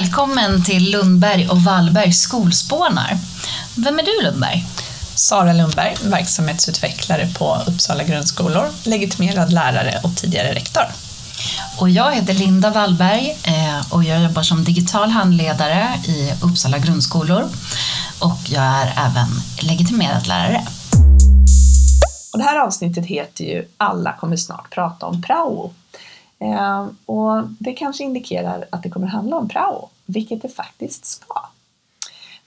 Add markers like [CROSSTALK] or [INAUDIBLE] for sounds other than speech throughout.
Välkommen till Lundberg och Wallbergs skolspånar. Vem är du Lundberg? Sara Lundberg, verksamhetsutvecklare på Uppsala grundskolor, legitimerad lärare och tidigare rektor. Och jag heter Linda Wallberg eh, och jag jobbar som digital handledare i Uppsala grundskolor och jag är även legitimerad lärare. Och det här avsnittet heter ju Alla kommer snart prata om prao. Eh, och det kanske indikerar att det kommer handla om prao, vilket det faktiskt ska.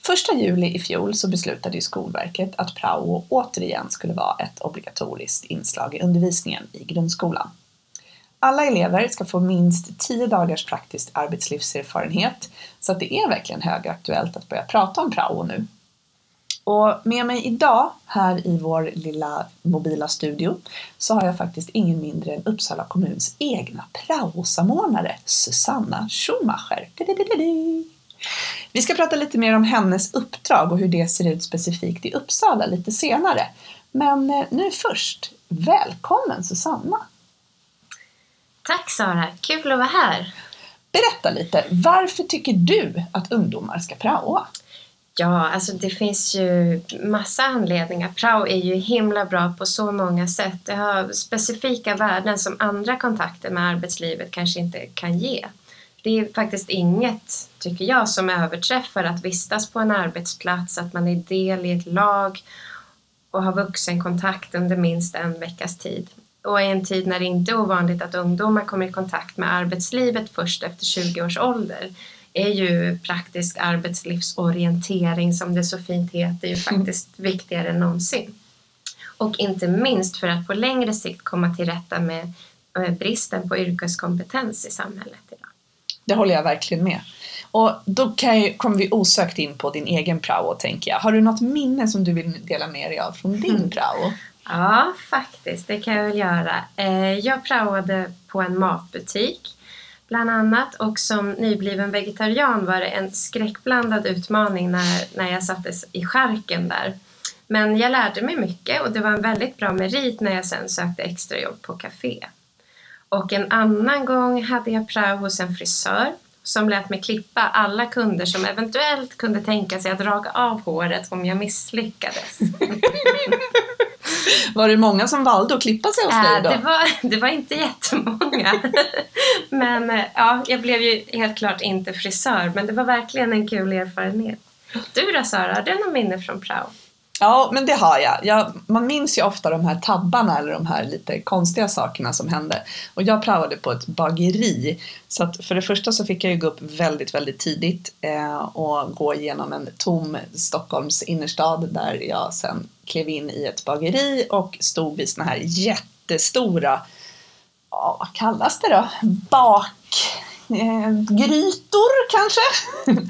Första juli i fjol så beslutade ju Skolverket att prao återigen skulle vara ett obligatoriskt inslag i undervisningen i grundskolan. Alla elever ska få minst 10 dagars praktisk arbetslivserfarenhet, så att det är verkligen högaktuellt att börja prata om prao nu. Och med mig idag här i vår lilla mobila studio så har jag faktiskt ingen mindre än Uppsala kommuns egna praosamordnare Susanna Schumacher. Vi ska prata lite mer om hennes uppdrag och hur det ser ut specifikt i Uppsala lite senare. Men eh, nu först, välkommen Susanna! Tack Sara, kul att vara här! Berätta lite, varför tycker du att ungdomar ska praoa? Ja, alltså det finns ju massa anledningar. Prao är ju himla bra på så många sätt. Det har specifika värden som andra kontakter med arbetslivet kanske inte kan ge. Det är faktiskt inget, tycker jag, som överträffar att vistas på en arbetsplats, att man är del i ett lag och har vuxenkontakt under minst en veckas tid. Och i en tid när det inte är ovanligt att ungdomar kommer i kontakt med arbetslivet först efter 20 års ålder är ju praktisk arbetslivsorientering som det så fint heter ju faktiskt mm. viktigare än någonsin. Och inte minst för att på längre sikt komma till rätta med bristen på yrkeskompetens i samhället idag. Det håller jag verkligen med. Och då jag, kommer vi osökt in på din egen prao tänker jag. Har du något minne som du vill dela med dig av från din mm. prao? Ja, faktiskt. Det kan jag väl göra. Eh, jag praoade på en matbutik bland annat. Och som nybliven vegetarian var det en skräckblandad utmaning när, när jag sattes i skärken där. Men jag lärde mig mycket och det var en väldigt bra merit när jag sen sökte extrajobb på café. Och en annan gång hade jag prao hos en frisör som lät mig klippa alla kunder som eventuellt kunde tänka sig att raka av håret om jag misslyckades. [LAUGHS] [LAUGHS] Var det många som valde att klippa sig hos äh, dig då? Det var, det var inte jättemånga. [LAUGHS] men äh, ja, jag blev ju helt klart inte frisör, men det var verkligen en kul erfarenhet. Du då Sara, har du något minne från prao? Ja, men det har jag. jag. Man minns ju ofta de här tabbarna eller de här lite konstiga sakerna som hände. Och jag praoade på ett bageri. Så att för det första så fick jag ju gå upp väldigt, väldigt tidigt eh, och gå igenom en tom Stockholms innerstad där jag sen klev in i ett bageri och stod vid såna här jättestora, ja, vad kallas det då? Bak grytor kanske.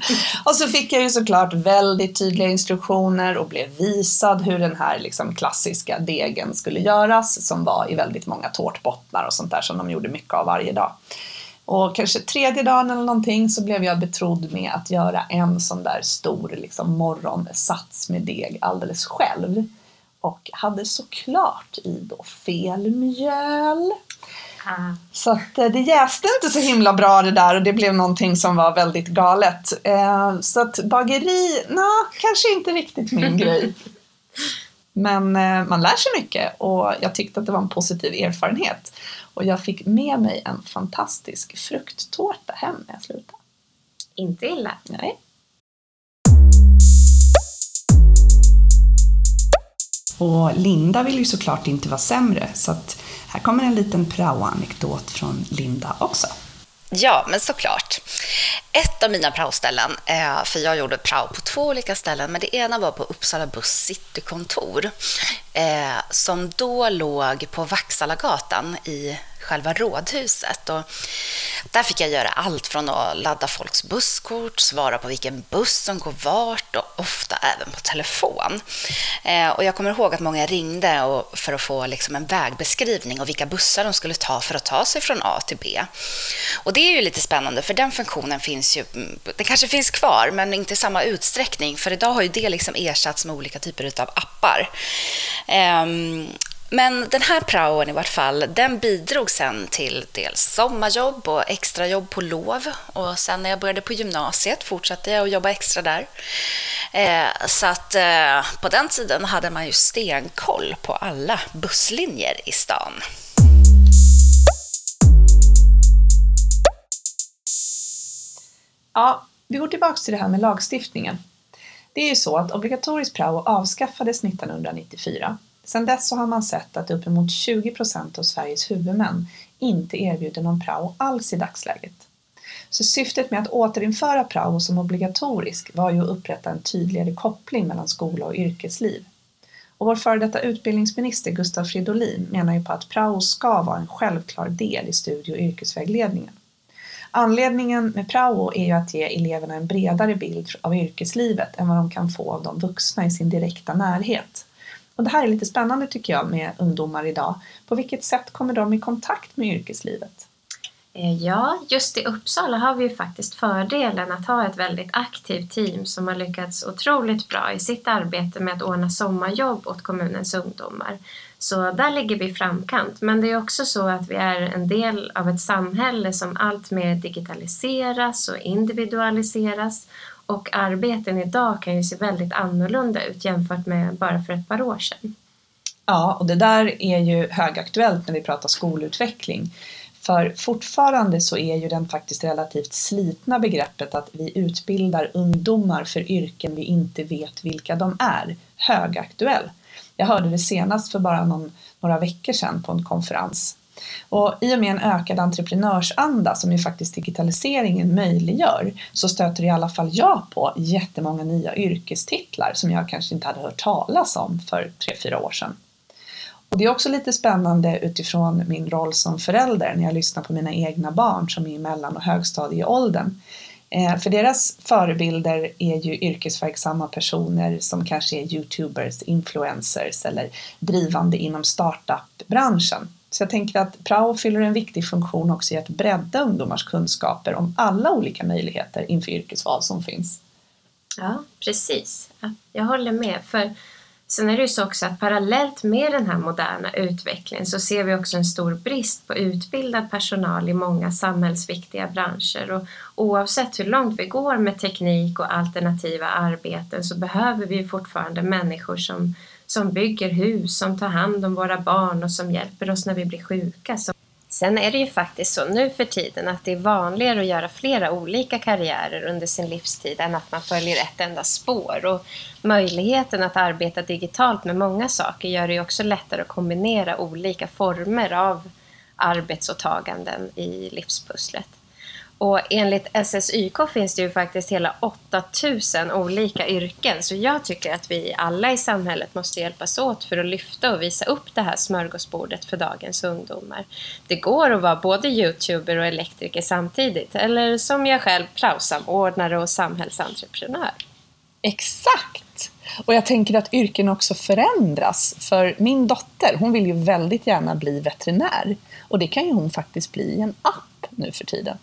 [LAUGHS] och så fick jag ju såklart väldigt tydliga instruktioner och blev visad hur den här liksom klassiska degen skulle göras som var i väldigt många tårtbottnar och sånt där som de gjorde mycket av varje dag. Och kanske tredje dagen eller någonting så blev jag betrodd med att göra en sån där stor liksom, morgonsats med deg alldeles själv. Och hade såklart i då fel mjöl. Ah. Så att eh, det jäste inte så himla bra det där och det blev någonting som var väldigt galet. Eh, så att bageri, na, kanske inte riktigt min [LAUGHS] grej. Men eh, man lär sig mycket och jag tyckte att det var en positiv erfarenhet. Och jag fick med mig en fantastisk frukttårta hem när jag slutade. Inte illa. Nej. Och Linda vill ju såklart inte vara sämre så att här kommer en liten prao-anekdot från Linda också. Ja, men såklart. Ett av mina praoställen, eh, för jag gjorde prao på två olika ställen, men det ena var på Uppsala Buss citykontor, eh, som då låg på Vaxallagatan i själva rådhuset. Och där fick jag göra allt från att ladda folks busskort, svara på vilken buss som går vart och ofta även på telefon. Eh, och jag kommer ihåg att många ringde för att få liksom en vägbeskrivning och vilka bussar de skulle ta för att ta sig från A till B. Och det är ju lite spännande för den funktionen finns ju, mm, den kanske finns kvar men inte i samma utsträckning för idag har ju det liksom ersatts med olika typer av appar. Ehm, men den här praon i vart fall, den bidrog sen till dels sommarjobb och extrajobb på lov. Och sen när jag började på gymnasiet fortsatte jag att jobba extra där. Eh, så att eh, på den tiden hade man ju stenkoll på alla busslinjer i stan. Ja, vi går tillbaka till det här med lagstiftningen. Det är ju så att obligatorisk prao avskaffades 1994. Sedan dess så har man sett att uppemot 20 procent av Sveriges huvudmän inte erbjuder någon prao alls i dagsläget. Så syftet med att återinföra prao som obligatorisk var ju att upprätta en tydligare koppling mellan skola och yrkesliv. Och vår före detta utbildningsminister Gustav Fridolin menar ju på att prao ska vara en självklar del i studie och yrkesvägledningen. Anledningen med prao är ju att ge eleverna en bredare bild av yrkeslivet än vad de kan få av de vuxna i sin direkta närhet. Och det här är lite spännande tycker jag med ungdomar idag. På vilket sätt kommer de i kontakt med yrkeslivet? Eh, ja, just i Uppsala har vi ju faktiskt fördelen att ha ett väldigt aktivt team som har lyckats otroligt bra i sitt arbete med att ordna sommarjobb åt kommunens ungdomar. Så där ligger vi i framkant. Men det är också så att vi är en del av ett samhälle som allt mer digitaliseras och individualiseras och arbeten idag kan ju se väldigt annorlunda ut jämfört med bara för ett par år sedan. Ja, och det där är ju högaktuellt när vi pratar skolutveckling. För fortfarande så är ju den faktiskt relativt slitna begreppet att vi utbildar ungdomar för yrken vi inte vet vilka de är högaktuell. Jag hörde det senast för bara någon, några veckor sedan på en konferens. Och I och med en ökad entreprenörsanda som ju faktiskt digitaliseringen möjliggör så stöter i alla fall jag på jättemånga nya yrkestitlar som jag kanske inte hade hört talas om för tre fyra år sedan. Och det är också lite spännande utifrån min roll som förälder när jag lyssnar på mina egna barn som är i mellan och högstadieåldern. Eh, för deras förebilder är ju yrkesverksamma personer som kanske är youtubers, influencers eller drivande inom startup-branschen. Så jag tänker att prao fyller en viktig funktion också i att bredda ungdomars kunskaper om alla olika möjligheter inför yrkesval som finns. Ja, precis. Jag håller med. För Sen är det ju så också att parallellt med den här moderna utvecklingen så ser vi också en stor brist på utbildad personal i många samhällsviktiga branscher och oavsett hur långt vi går med teknik och alternativa arbeten så behöver vi fortfarande människor som, som bygger hus, som tar hand om våra barn och som hjälper oss när vi blir sjuka. Sen är det ju faktiskt så nu för tiden att det är vanligare att göra flera olika karriärer under sin livstid än att man följer ett enda spår. Och möjligheten att arbeta digitalt med många saker gör det ju också lättare att kombinera olika former av arbetsåtaganden i livspusslet. Och enligt SSYK finns det ju faktiskt hela 8000 olika yrken. Så jag tycker att vi alla i samhället måste hjälpas åt för att lyfta och visa upp det här smörgåsbordet för dagens ungdomar. Det går att vara både youtuber och elektriker samtidigt. Eller som jag själv, praosamordnare och samhällsentreprenör. Exakt! Och jag tänker att yrken också förändras. För min dotter, hon vill ju väldigt gärna bli veterinär. Och det kan ju hon faktiskt bli i en app nu för tiden.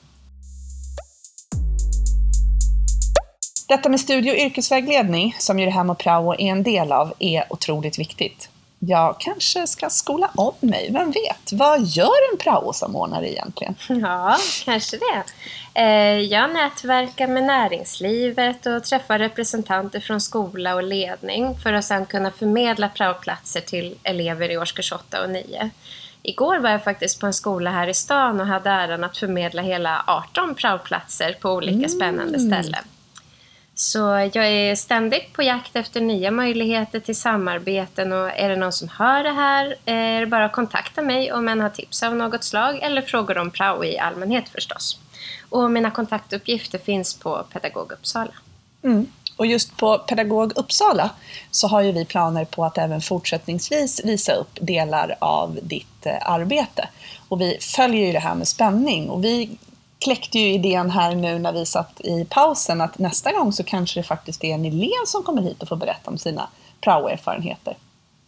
Detta med studie och yrkesvägledning, som ju det här med prao är en del av, är otroligt viktigt. Jag kanske ska skola om mig, vem vet? Vad gör en praosamordnare egentligen? Ja, kanske det. Eh, jag nätverkar med näringslivet och träffar representanter från skola och ledning för att sedan kunna förmedla praoplatser till elever i årskurs 8 och 9. Igår var jag faktiskt på en skola här i stan och hade äran att förmedla hela 18 praoplatser på olika mm. spännande ställen. Så jag är ständigt på jakt efter nya möjligheter till samarbeten och är det någon som hör det här eh, är det bara att kontakta mig om en har tips av något slag eller frågor om prao i allmänhet förstås. Och mina kontaktuppgifter finns på Pedagog Uppsala. Mm. Och just på Pedagog Uppsala så har ju vi planer på att även fortsättningsvis visa upp delar av ditt eh, arbete. Och vi följer ju det här med spänning och vi kläckte ju idén här nu när vi satt i pausen att nästa gång så kanske det faktiskt är en elev som kommer hit och får berätta om sina prao-erfarenheter.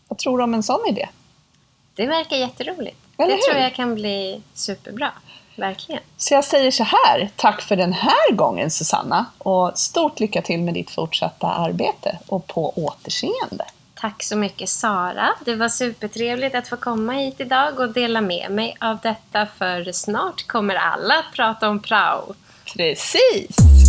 Vad tror du om en sån idé? Det verkar jätteroligt. Eller det tror jag kan bli superbra. Verkligen. Så jag säger så här, tack för den här gången Susanna och stort lycka till med ditt fortsatta arbete och på återseende. Tack så mycket Sara. Det var supertrevligt att få komma hit idag och dela med mig av detta för snart kommer alla att prata om prao. Precis!